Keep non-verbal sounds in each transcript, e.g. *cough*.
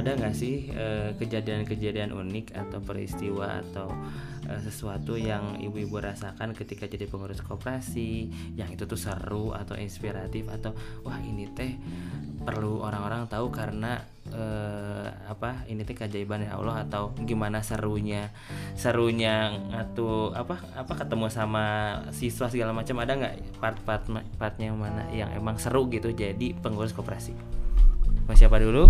ada nggak sih eh, kejadian-kejadian unik atau peristiwa atau eh, sesuatu yang ibu-ibu rasakan ketika jadi pengurus koperasi yang itu tuh seru atau inspiratif atau wah ini teh perlu orang-orang tahu karena eh, apa ini teh keajaiban ya Allah atau gimana serunya serunya atau apa apa ketemu sama siswa segala macam ada nggak part-part partnya mana yang emang seru gitu jadi pengurus koperasi? Mau siapa dulu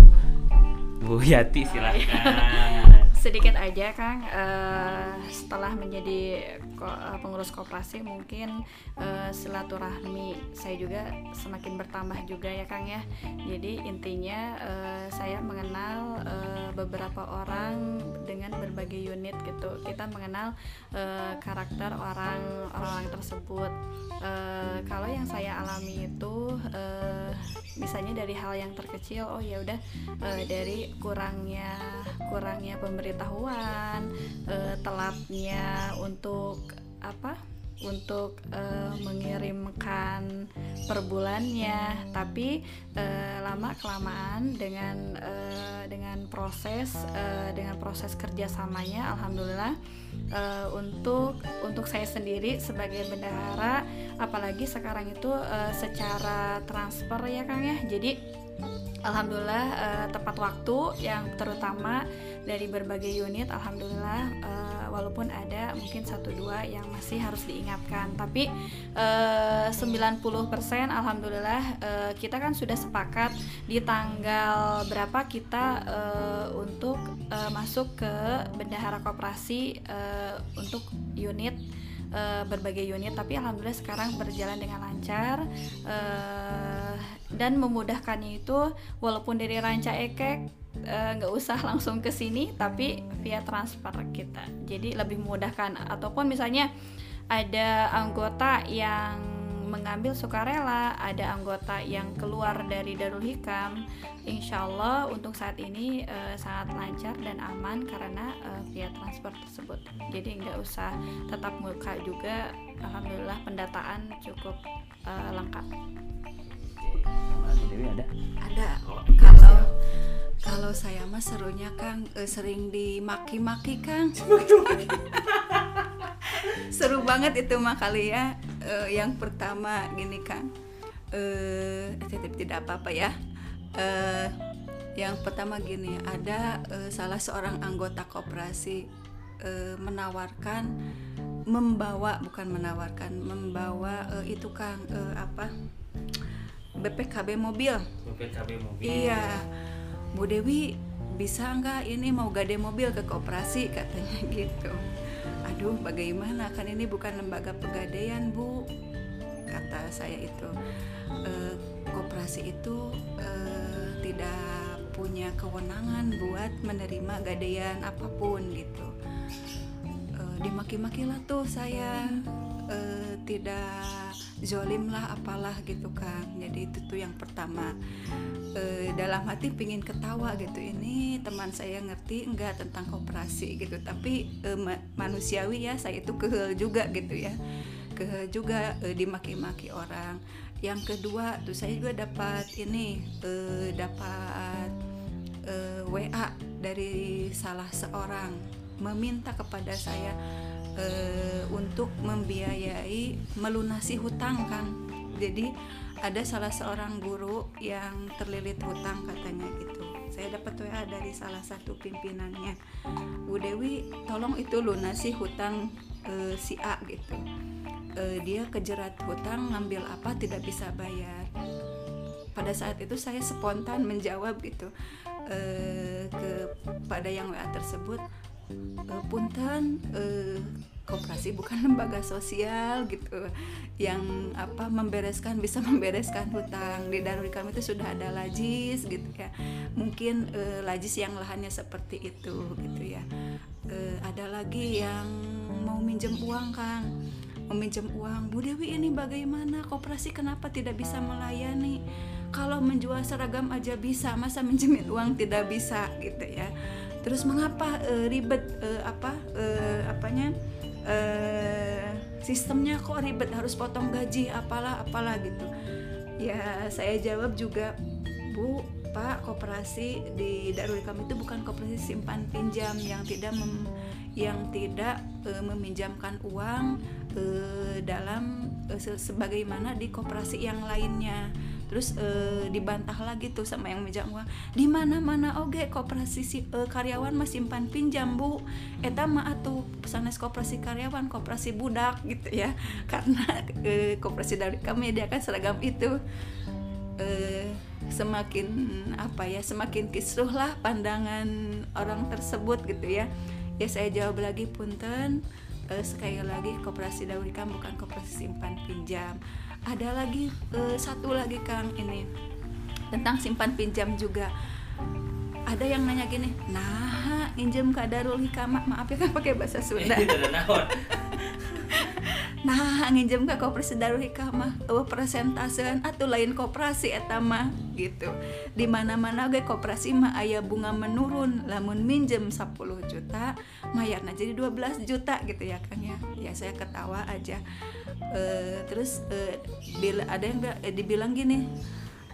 Bu Yati silakan. *laughs* Sedikit aja Kang. Eh, setelah menjadi ko- eh, pengurus koperasi mungkin eh, silaturahmi saya juga semakin bertambah juga ya Kang ya. Jadi intinya eh, saya mengenal eh, beberapa orang dengan berbagai unit gitu. Kita mengenal eh, karakter orang orang tersebut. Eh, kalau yang saya alami itu eh, misalnya dari hal yang terkecil oh ya udah eh, dari kurangnya kurangnya pemberitahuan eh, telatnya untuk apa untuk eh, mengirimkan per bulannya. Tapi eh, lama kelamaan dengan eh, dengan proses eh, dengan proses kerjasamanya alhamdulillah eh, untuk untuk saya sendiri sebagai bendahara apalagi sekarang itu eh, secara transfer ya Kang ya. Jadi Alhamdulillah eh, tepat waktu yang terutama dari berbagai unit Alhamdulillah eh, walaupun ada mungkin satu dua yang masih harus diingatkan. Tapi eh, 90% Alhamdulillah eh, kita kan sudah sepakat di tanggal berapa kita eh, untuk eh, masuk ke bendahara koperasi eh, untuk unit berbagai unit. Tapi alhamdulillah sekarang berjalan dengan lancar dan memudahkannya itu walaupun dari Ranca Ekek eh, nggak usah langsung ke sini tapi via transfer kita. Jadi lebih memudahkan. Ataupun misalnya ada anggota yang mengambil sukarela ada anggota yang keluar dari Darul Hikam Insya Allah untuk saat ini eh, sangat lancar dan aman karena eh, via transfer tersebut. Jadi nggak usah tetap muka juga. Alhamdulillah pendataan cukup eh, lengkap Dewi ada Ada. Oh, Kalau kalau saya mah serunya Kang eh, sering dimaki-maki Kang. *laughs* Seru banget itu mah kali ya. Eh, yang pertama gini Kang. Eh tidak tidak apa-apa ya. Eh yang pertama gini, ada eh, salah seorang anggota koperasi eh, menawarkan membawa bukan menawarkan, membawa eh, itu Kang eh, apa? BPKB mobil. BPKB mobil Iya, Bu Dewi bisa nggak ini mau gade mobil ke koperasi *laughs* katanya gitu. Aduh, bagaimana kan ini bukan lembaga pegadaian Bu, kata saya itu. Eh, koperasi itu eh, tidak punya kewenangan buat menerima gadaian apa pun gitu. Eh, dimaki-makilah tuh saya eh, tidak zolim lah apalah gitu kan. Jadi itu tuh yang pertama. Eh, dalam hati pingin ketawa gitu ini teman saya ngerti enggak tentang koperasi gitu. Tapi eh, ma- manusiawi ya saya itu kehel juga gitu ya. Kehel juga eh, dimaki-maki orang. Yang kedua tuh saya juga dapat ini eh, dapat eh, WA dari salah seorang. Meminta kepada saya eh, untuk membiayai melunasi hutang kan jadi ada salah seorang guru yang terlilit hutang katanya gitu. Saya dapat WA dari salah satu pimpinannya. Bu Dewi tolong itu lunasi hutang eh, si A gitu. Eh, dia kejerat hutang ngambil apa tidak bisa bayar. Pada saat itu saya spontan menjawab gitu eh, kepada yang WA tersebut eh, punten eh, koperasi bukan *laughs* lembaga sosial gitu yang apa membereskan bisa *laughs* membereskan hutang di Darul Ikam itu sudah ada lajis gitu ya. Mungkin eh, lajis yang lahannya seperti itu gitu ya. Eh, ada lagi yang mau minjem uang Kang. Meminjam uang. Bu Dewi ini bagaimana? Koperasi kenapa tidak bisa melayani? Kalau menjual seragam aja bisa masa minjemin uang tidak bisa gitu ya terus mengapa eh, ribet eh, apa eh, apanya eh, sistemnya kok ribet harus potong gaji apalah apalah gitu. Ya saya jawab juga Bu Pak koperasi di Darul Ikam itu bukan koperasi simpan pinjam yang tidak mem, yang tidak e, meminjamkan uang e, dalam e, se- sebagaimana di koperasi yang lainnya terus e, dibantah lagi tuh sama yang minjam uang. Di mana mana oke koperasi si, e, karyawan mah simpan pinjam bu. Eta mah atuh sanes koperasi karyawan koperasi budak gitu ya. *laughs* Karena e, koperasi dari kami dia kan seragam itu. Eh, semakin apa ya semakin kisruh lah pandangan orang tersebut gitu ya. Ya saya jawab lagi punten. Sekali lagi koperasi Dawikam bukan koperasi simpan pinjam ada lagi eh, satu lagi Kang ini tentang simpan pinjam juga. Ada yang nanya gini nah injem ke Darul Hikam maaf ya kan pakai bahasa Sunda. Nah nginjem ke koperasi Darul Hikmah eueuh presentasean atau lain koperasi eta mah gitu. Di mana-mana ge koperasi mah aya bunga menurun. Lamun minjem 10 juta mayarna jadi 12 juta gitu ya Kang ya. Ya saya ketawa aja Eh, terus eh, bila ada yang bilang- eh, dibilang gini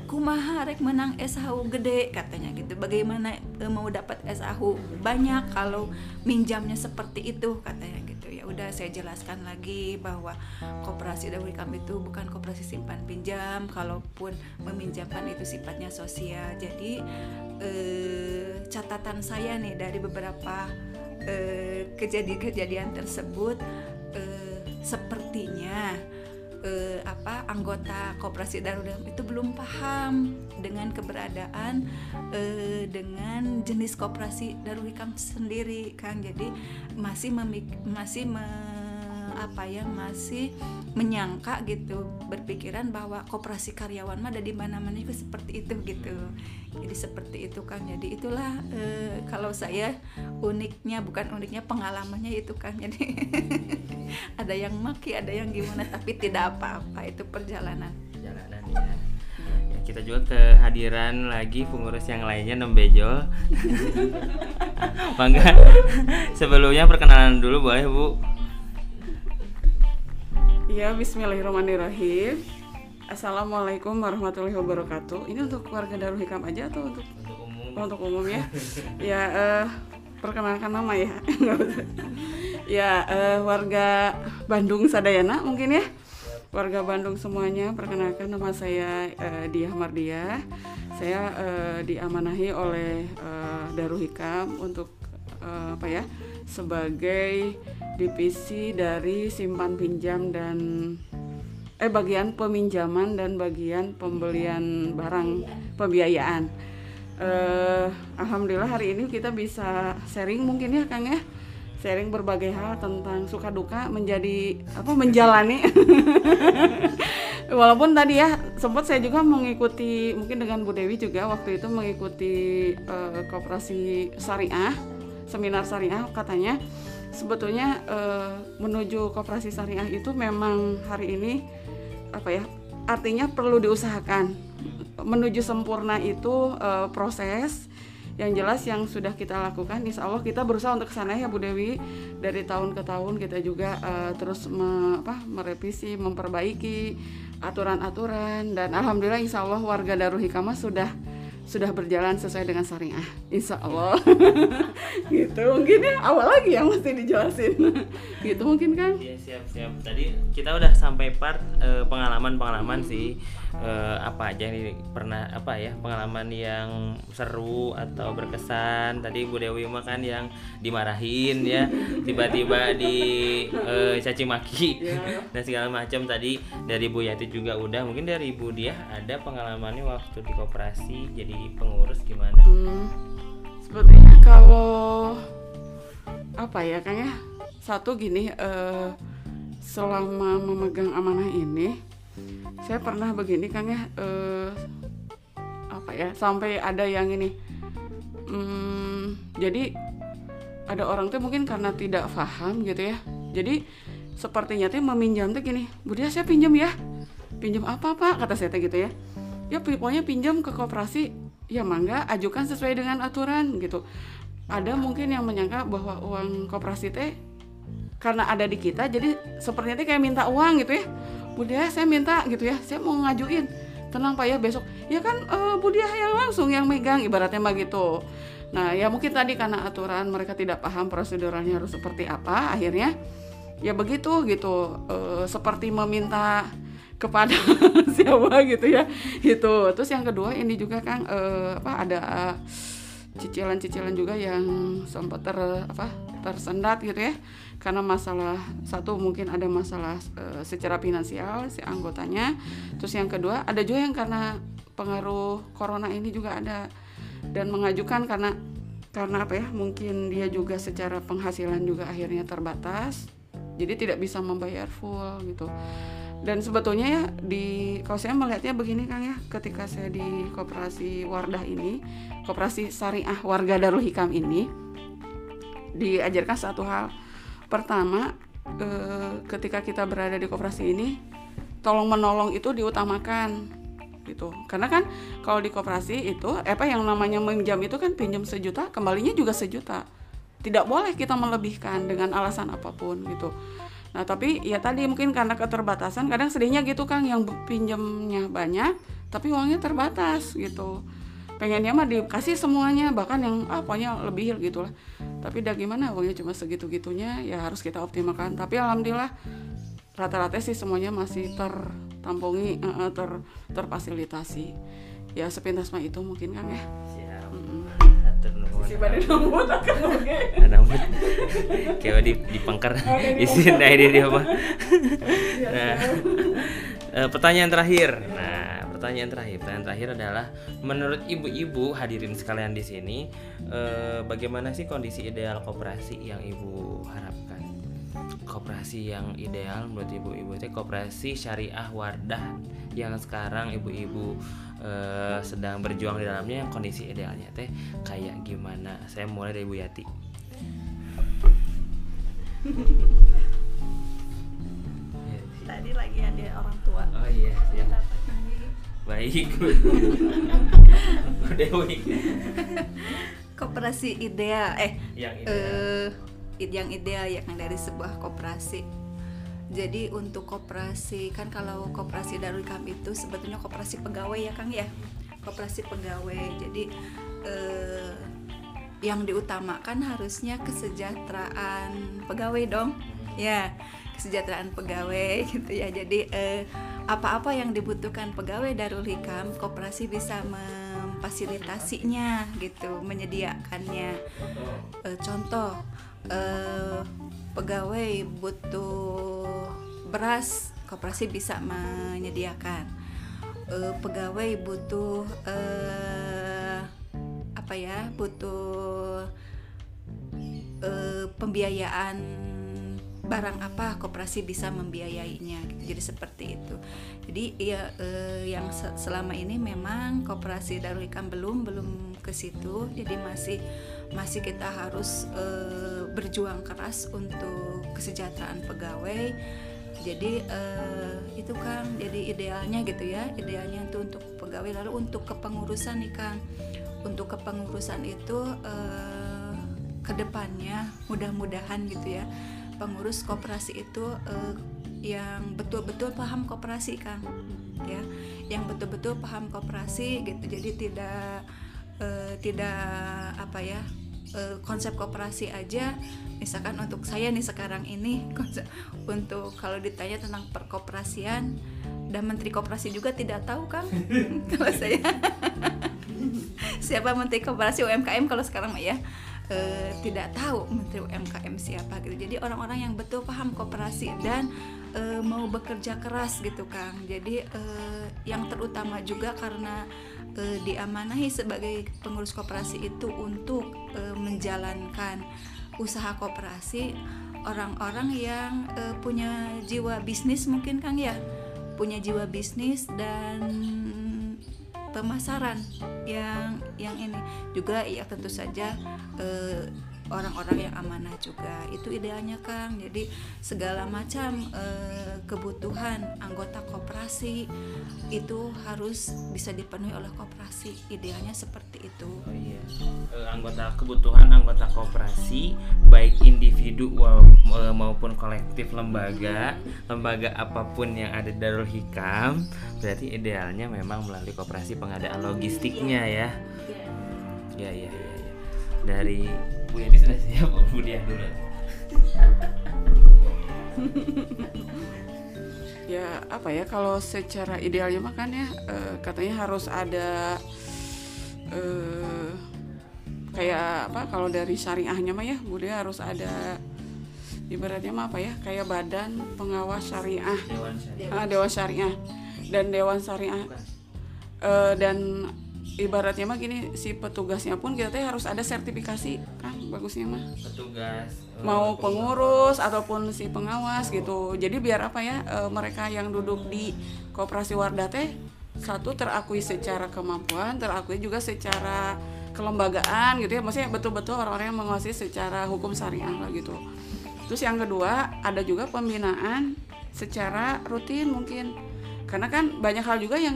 kumaha rek menang SHU gede katanya gitu. Bagaimana eh, mau dapat SHU banyak kalau minjamnya seperti itu? katanya gitu. Ya udah saya jelaskan lagi bahwa koperasi Darul kami itu bukan koperasi simpan pinjam kalaupun meminjamkan itu sifatnya sosial. Jadi eh, catatan saya nih dari beberapa kejadian-kejadian tersebut eh, sepertinya eh, apa anggota koperasi Darul Ilham itu belum paham dengan keberadaan eh, dengan jenis koperasi Darul Hikam sendiri kan jadi masih masih apa ya masih menyangka gitu berpikiran bahwa koperasi karyawan mah ada di mana-mana itu seperti itu gitu jadi seperti itu kan jadi itulah eh, kalau saya uniknya bukan uniknya pengalamannya itu kan jadi *laughs* ada yang maki ada yang gimana tapi tidak apa-apa itu perjalanan Jalanan ya. Ya, kita juga kehadiran lagi pengurus yang lainnya nembejol. *laughs* Mangga. Sebelumnya perkenalan dulu boleh Bu? Ya, Bismillahirrahmanirrahim. Assalamualaikum warahmatullahi wabarakatuh. Ini untuk keluarga Darul Hikam aja atau untuk Untuk umum. untuk umum ya? ya, eh, perkenalkan nama ya. *laughs* Ya, eh, warga Bandung Sadayana mungkin ya. Warga Bandung semuanya, perkenalkan nama saya eh, Diah Mardia. Saya eh, diamanahi oleh eh, Darul Hikam untuk eh, apa ya? Sebagai divisi dari simpan pinjam dan eh bagian peminjaman dan bagian pembelian barang pembiayaan. Eh, Alhamdulillah hari ini kita bisa sharing mungkin ya Kang ya, sharing berbagai hal tentang suka duka menjadi apa menjalani. *laughs* Walaupun tadi ya sempat saya juga mengikuti mungkin dengan Bu Dewi juga waktu itu mengikuti eh, koperasi syariah seminar syariah katanya. Sebetulnya eh, menuju koperasi syariah itu memang hari ini apa ya artinya perlu diusahakan. Menuju sempurna itu eh, proses yang jelas yang sudah kita lakukan. Insya Allah kita berusaha untuk sana ya Bu Dewi. Dari tahun ke tahun kita juga eh, terus me- apa, merevisi memperbaiki aturan-aturan. Dan alhamdulillah insya Allah warga Darul Hikmah sudah sudah berjalan sesuai dengan syariah insya Allah. *laughs* Gitu mungkin ya awal lagi yang mesti dijelasin. *laughs* Gitu mungkin kan? Iya siap siap. Tadi kita udah sampai part eh, pengalaman-pengalaman sih Eh, apa aja yang pernah apa ya pengalaman yang seru atau berkesan. Tadi Bu Dewi mah kan yang dimarahin ya tiba-tiba di eh, caci maki dan segala macam. Tadi dari Bu Yati juga udah. Mungkin dari Bu dia ada pengalamannya waktu di koperasi jadi pengurus gimana? Hmm, sebetulnya kalau apa ya Kang ya satu gini eh, selama memegang amanah ini saya pernah begini Kang ya eh, apa ya sampai ada yang ini. Hmm, jadi ada orang tuh mungkin karena tidak paham gitu ya. Jadi sepertinya tuh meminjam tuh gini Budia saya pinjam ya. Pinjam apa pak? kata saya tuh gitu ya. Ya pokoknya pinjam ke koperasi. Ya mangga ajukan sesuai dengan aturan gitu. Ada mungkin yang menyangka bahwa uang koperasi teh karena ada di kita jadi sepertinya teh kayak minta uang gitu ya Bunda saya minta gitu ya. Saya mau ngajuin. Tenang pak ya besok. Ya kan uh, Budia yang langsung yang megang ibaratnya mah gitu. Nah ya mungkin tadi karena aturan mereka tidak paham proseduralnya harus seperti apa akhirnya ya begitu gitu uh, seperti meminta kepada *laughs* siapa gitu ya itu terus yang kedua ini juga kan uh, apa ada cicilan-cicilan juga yang sempat ter apa tersendat gitu ya karena masalah satu mungkin ada masalah e, secara finansial si anggotanya. Terus yang kedua ada juga yang karena pengaruh corona ini juga ada. Dan mengajukan karena karena apa ya mungkin dia juga secara penghasilan juga akhirnya terbatas. Jadi tidak bisa membayar full gitu. Dan sebetulnya ya di kalau saya melihatnya begini Kang ya ketika saya di koperasi Wardah ini koperasi syariah warga Darul Hikam ini diajarkan satu hal pertama eh, ketika kita berada di koperasi ini tolong menolong itu diutamakan gitu. Karena kan kalau di koperasi itu apa yang namanya meminjam itu kan pinjam sejuta kembalinya juga sejuta. Tidak boleh kita melebihkan dengan alasan apa pun gitu. Nah tapi ya tadi mungkin karena keterbatasan kadang sedihnya gitu kan yang pinjamnya banyak tapi uangnya terbatas gitu pengennya mah dikasih semuanya bahkan yang ah pokoknya lebih gitu lah. Tapi dah gimana uangnya cuma segitu gitunya ya harus kita optimalkan. Tapi alhamdulillah rata-rata sih semuanya masih tertampungi uh, ter terfasilitasi. Ya sepintas mah itu mungkin kan ya. Siap. Si badan rambut akan oke. *laughs* Rambut kayak di di pangkar isi nah ini dia apa? Nah eh, pertanyaan terakhir. Nah pertanyaan terakhir. Pertanyaan terakhir adalah menurut ibu-ibu hadirin sekalian di sini eh, bagaimana sih kondisi ideal koperasi yang ibu harapkan? Koperasi yang ideal menurut ibu-ibu itu koperasi syariah wardah yang sekarang ibu-ibu eh, sedang berjuang di dalamnya kondisi idealnya teh kayak gimana? Saya mulai dari ibu Yati baik. *laughs* Dewi? Koperasi ideal eh yang ideal eh yang ideal ya kan dari sebuah koperasi. Jadi untuk koperasi kan kalau koperasi Darul Kam itu sebetulnya koperasi pegawai ya Kang ya? Koperasi pegawai. Jadi eh, yang diutamakan harusnya kesejahteraan pegawai dong. Ya kesejahteraan pegawai *laughs* gitu ya. Jadi eh, apa-apa yang dibutuhkan pegawai Darul Hikam koperasi bisa memfasilitasinya gitu menyediakannya. E, contoh e, pegawai butuh beras koperasi bisa menyediakan. E, pegawai butuh e, apa ya butuh e, pembiayaan barang apa koperasi bisa membiayainya gitu. jadi seperti itu. Jadi ya eh, yang se selama ini memang koperasi Darul Hikam belum belum ke situ. Jadi masih masih kita harus eh, berjuang keras untuk kesejahteraan pegawai. Jadi eh, itu kan jadi idealnya gitu ya. Idealnya itu untuk pegawai lalu untuk kepengurusan nih Kang. Untuk kepengurusan itu eh, ke depannya mudah-mudahan gitu ya pengurus koperasi itu uh, yang betul-betul paham koperasi kan ya. Yang betul-betul paham koperasi gitu. Jadi tidak uh, tidak apa ya uh, konsep koperasi aja. Misalkan untuk saya nih sekarang ini *laughs* konsep, untuk kalau ditanya tentang perkoperasian dan menteri koperasi juga tidak tahu kan *laughs* kalau saya *laughs* siapa menteri koperasi UMKM kalau sekarang ya e, tidak tahu menteri UMKM siapa gitu. Jadi orang-orang yang betul paham koperasi dan e, mau bekerja keras gitu kang. Jadi e, yang terutama juga karena e, diamanahi sebagai pengurus koperasi itu untuk e, menjalankan usaha koperasi orang-orang yang e, punya jiwa bisnis mungkin kang ya. Punya jiwa bisnis dan pemasaran yang yang ini. Juga ya tentu saja eh, orang-orang yang amanah juga itu idealnya Kang jadi segala macam eh, kebutuhan anggota koperasi itu harus bisa dipenuhi oleh koperasi idealnya seperti itu Oh iya. Eh, anggota kebutuhan anggota koperasi baik individu eh, maupun kolektif lembaga, lembaga apa pun yang ada Darul Hikam, berarti idealnya memang melalui koperasi pengadaan logistiknya ya. Ya ya ya. ya. Dari Bu sudah siap, Bu Diah *laughs* dulu. ya apa ya kalau secara idealnya makanya katanya harus ada eh, kayak apa kalau dari syariahnya mah ya bude harus ada ibaratnya mah apa ya kayak badan pengawas syariah Dewan Syariah. ah, dewan syariah dan dewan syariah. Eh, dan ibaratnya mah gini si petugasnya pun kita harus ada sertifikasi kan bagusnya mah. Petugas eh, mau pengurus ataupun si pengawas gitu. Jadi biar apa ya e, mereka yang duduk di koperasi Wardah teh satu terakui secara kemampuan terakui juga secara kelembagaan gitu ya. Maksudnya betul-betul orang-orang yang menguasai secara hukum syariah lah gitu. Terus yang kedua ada juga pembinaan secara rutin mungkin. Karena kan banyak hal juga yang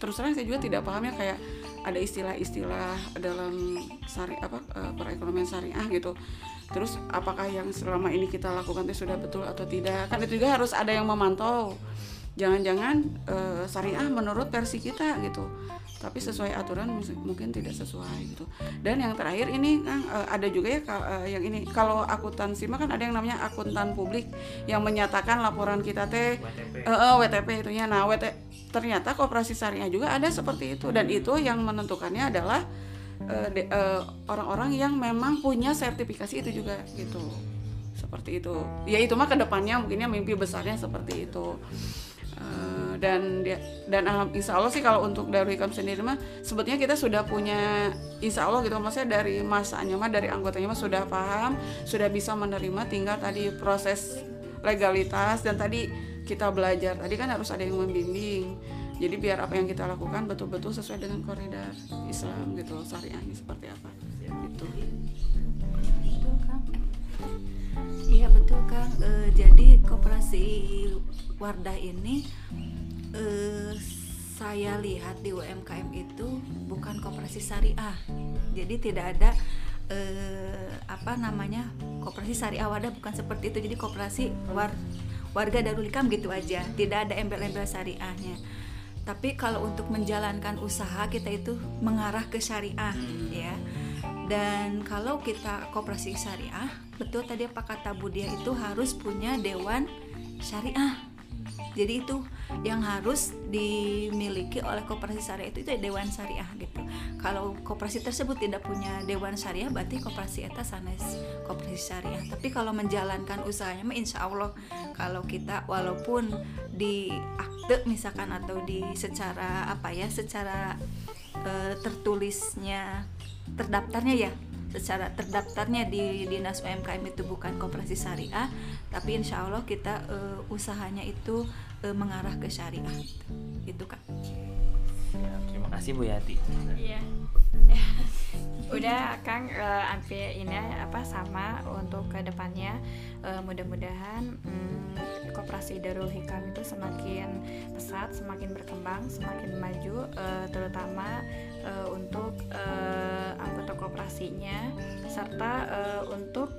terus terang saya juga tidak paham ya kayak ada istilah-istilah dalam syari apa eh, perekonomian syariah gitu. Terus apakah yang selama ini kita lakukan itu sudah betul atau tidak? Kan itu juga harus ada yang memantau. Jangan-jangan eh, syariah menurut versi kita gitu. Tapi sesuai aturan mungkin tidak sesuai gitu. Dan yang terakhir ini kan eh, ada juga ya ka- yang ini. Kalau akuntansi mah kan ada yang namanya akuntan publik yang menyatakan laporan kita teh WTP. Eh, eh, WTP itunya. Nah, WT ternyata koperasi syariah juga ada seperti itu dan itu yang menentukannya adalah eh, eh, orang-orang yang memang punya sertifikasi itu juga gitu. Seperti itu. Ya itu mah ke depannya mungkinnya mimpi besarnya seperti itu. Eh, dan dan alham- insya Allah sih kalau untuk Darul Hikam sendiri mah sebetulnya kita sudah punya insya Allah gitu maksudnya dari masanya mah dari anggotanya mah sudah paham sudah bisa menerima tinggal tadi proses legalitas dan tadi kita belajar tadi kan harus ada yang membimbing jadi biar apa yang kita lakukan betul-betul sesuai dengan koridor Islam gitu syariahnya seperti apa gitu Betul, Kang. Iya betul Kang. Eh, jadi koperasi Wardah ini eh, saya lihat di UMKM itu bukan koperasi syariah. Jadi tidak ada eh, apa namanya koperasi syariah Wardah bukan seperti itu. Jadi koperasi war, warga Darul Ikam gitu aja. Tidak ada embel-embel syariahnya. Tapi kalau untuk menjalankan usaha kita itu mengarah ke syariah ya. Dan kalau kita koperasi syariah, betul tadi apa kata Budia itu harus punya dewan syariah. Jadi itu yang harus dimiliki oleh koperasi syariah itu, itu dewan syariah gitu. Kalau koperasi tersebut tidak punya dewan syariah, berarti koperasi eta sanes koperasi syariah. Tapi kalau menjalankan usahanya, insya Allah kalau kita walaupun di akte misalkan atau di secara apa ya, secara eh, tertulisnya terdaftarnya ya secara terdaftarnya di dinas UMKM itu bukan koperasi syariah tapi insya Allah kita eh, usahanya itu eh, mengarah ke syariah gitu kan Siap, Terima kasih Bu Yati. Iya. *laughs* Udah Kang eh, Ampi ini apa sama untuk ke depannya eh, mudah-mudahan mm, koperasi Darul Hikam itu semakin pesat, semakin berkembang, semakin maju eh, terutama eh, untuk eh, anggota koperasinya serta eh, untuk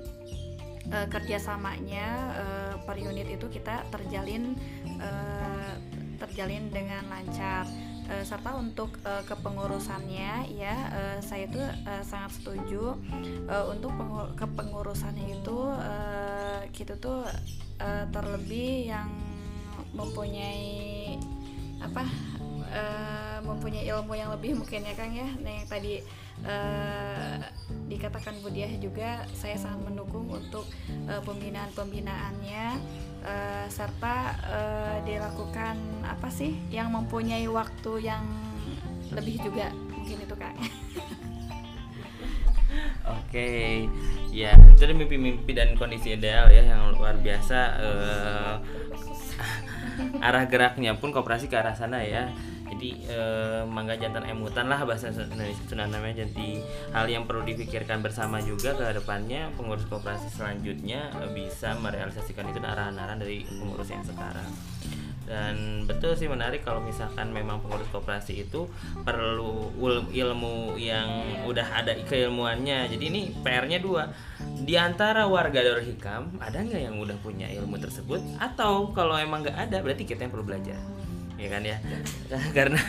eh, kerjasamanya eh, per unit itu kita terjalin eh, terjalin dengan lancar. Eh, serta untuk eh, kepengurusannya ya eh, saya itu eh, sangat setuju eh, untuk pengu- kepengurusannya itu eh, kita tuh eh, terlebih yang mempunyai apa eh, mempunyai ilmu yang lebih mungkin ya Kang ya. Nah yang tadi eh, dikatakan Budiah juga saya sangat mendukung untuk eh, pembinaan-pembinaannya eh, serta dilakukan apa sih yang mempunyai waktu yang lebih juga mungkin itu Kang *laughs* Oke, ya itu ada mimpi-mimpi dan kondisi ideal ya yang luar biasa. eh, *laughs* arah geraknya pun koperasi ke arah sana ya. Jadi eh, mangga jantan emutan lah bahasa Indonesia Sunda namanya. Jadi hal yang perlu dipikirkan bersama juga ke depannya pengurus koperasi selanjutnya eh, bisa merealisasikan itu arahan-arahan dari pengurus yang sekarang. Dan betul sih menarik kalau misalkan memang pengurus koperasi itu perlu ilmu yang udah ada keilmuannya. Jadi ini PR-nya dua. Di antara warga Darul Hikam ada nggak yang udah punya ilmu tersebut? Atau kalau emang nggak ada berarti kita yang perlu belajar ya kan ya? *laughs* Karena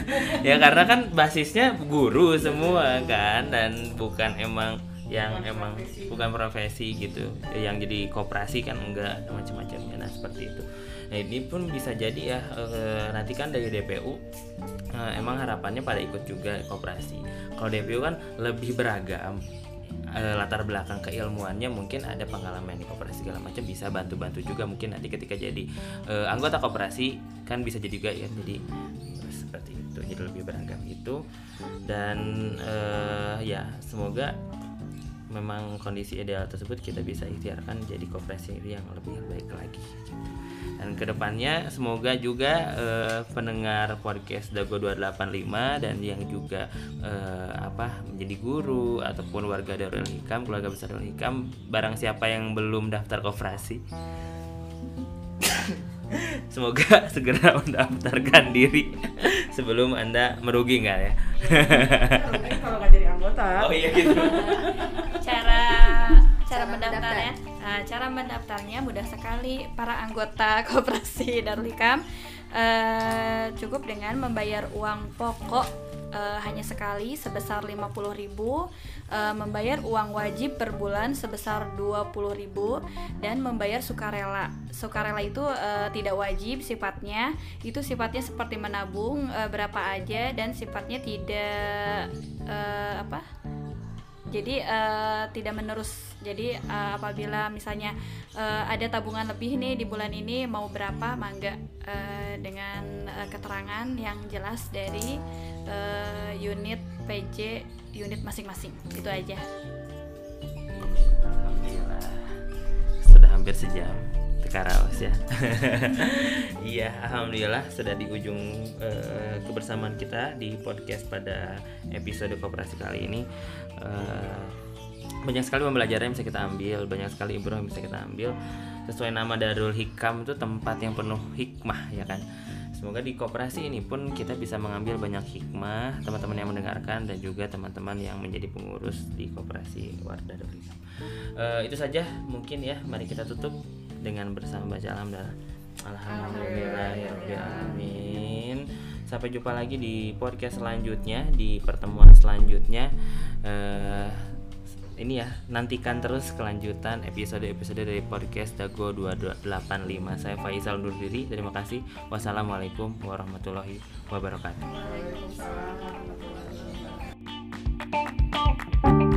ya karena kan basisnya guru semua kan dan bukan emang yang emang bukan profesi gitu. Yang jadi koperasi kan enggak macam-macamnya. Nah seperti itu. Nah ini pun bisa jadi ya eh, nanti kan dari DPU eh, emang harapannya pada ikut juga koperasi. Kalau DPU kan lebih beragam eh, latar belakang keilmuannya mungkin ada pengalaman di koperasi segala macam bisa bantu-bantu juga mungkin nanti ketika jadi eh, anggota koperasi kan bisa jadi juga ya jadi seperti itu jadi lebih beragam itu dan eh, ya semoga memang kondisi ideal tersebut kita bisa ikhtiarkan jadi koperasi yang lebih baik lagi gitu. Dan ke depannya semoga juga eh, pendengar podcast Dago 285 dan yang juga eh, apa menjadi guru ataupun warga Darul Hikam keluarga besar Darul Hikam barang siapa yang belum daftar koperasi *coughs* Semoga *coughs* segera mendaftarkan diri *coughs* sebelum anda merugi nggak ya? Kalau nggak jadi anggota Oh iya gitu. cara cara Cara mendaftarnya Nah, cara mendaftarnya mudah sekali. Para anggota *laughs* koperasi Darul Hikam eh, cukup dengan membayar uang pokok eh, hanya sekali sebesar 50.000 eh, membayar uang wajib per bulan sebesar 20.000 dan membayar sukarela. Sukarela itu eh, tidak wajib sifatnya. Itu sifatnya seperti menabung eh, berapa aja dan sifatnya tidak eh, apa jadi eh, tidak menerus. Jadi eh, apabila misalnya eh, ada tabungan lebih nih di bulan ini mau berapa mangga eh, dengan eh, keterangan yang jelas dari eh, unit PJ unit masing-masing. Itu aja. Alhamdulillah. Sudah hampir sejam Tekaraos ya. *laughs* Iya, alhamdulillah sudah di ujung eh, kebersamaan kita di podcast pada episode koperasi kali ini. Eh, banyak sekali pembelajaran yang bisa kita ambil, banyak sekali ibrah yang bisa kita ambil. Sesuai nama Darul Hikam itu tempat yang penuh hikmah ya kan. Semoga di koperasi ini pun kita bisa mengambil banyak hikmah teman-teman yang mendengarkan dan juga teman-teman yang menjadi pengurus di koperasi Wardah Darul. Eh, itu saja mungkin ya. Mari kita tutup dengan bersama baca alhamdulillah. Alhamdulillahirobbilalamin. Sampai jumpa lagi di podcast selanjutnya di pertemuan selanjutnya. Eh, ini ya nantikan terus kelanjutan episode-episode dari podcast Dago 285 saya Faisal undur diri terima kasih wassalamualaikum warahmatullahi wabarakatuh Waalaikumsalam.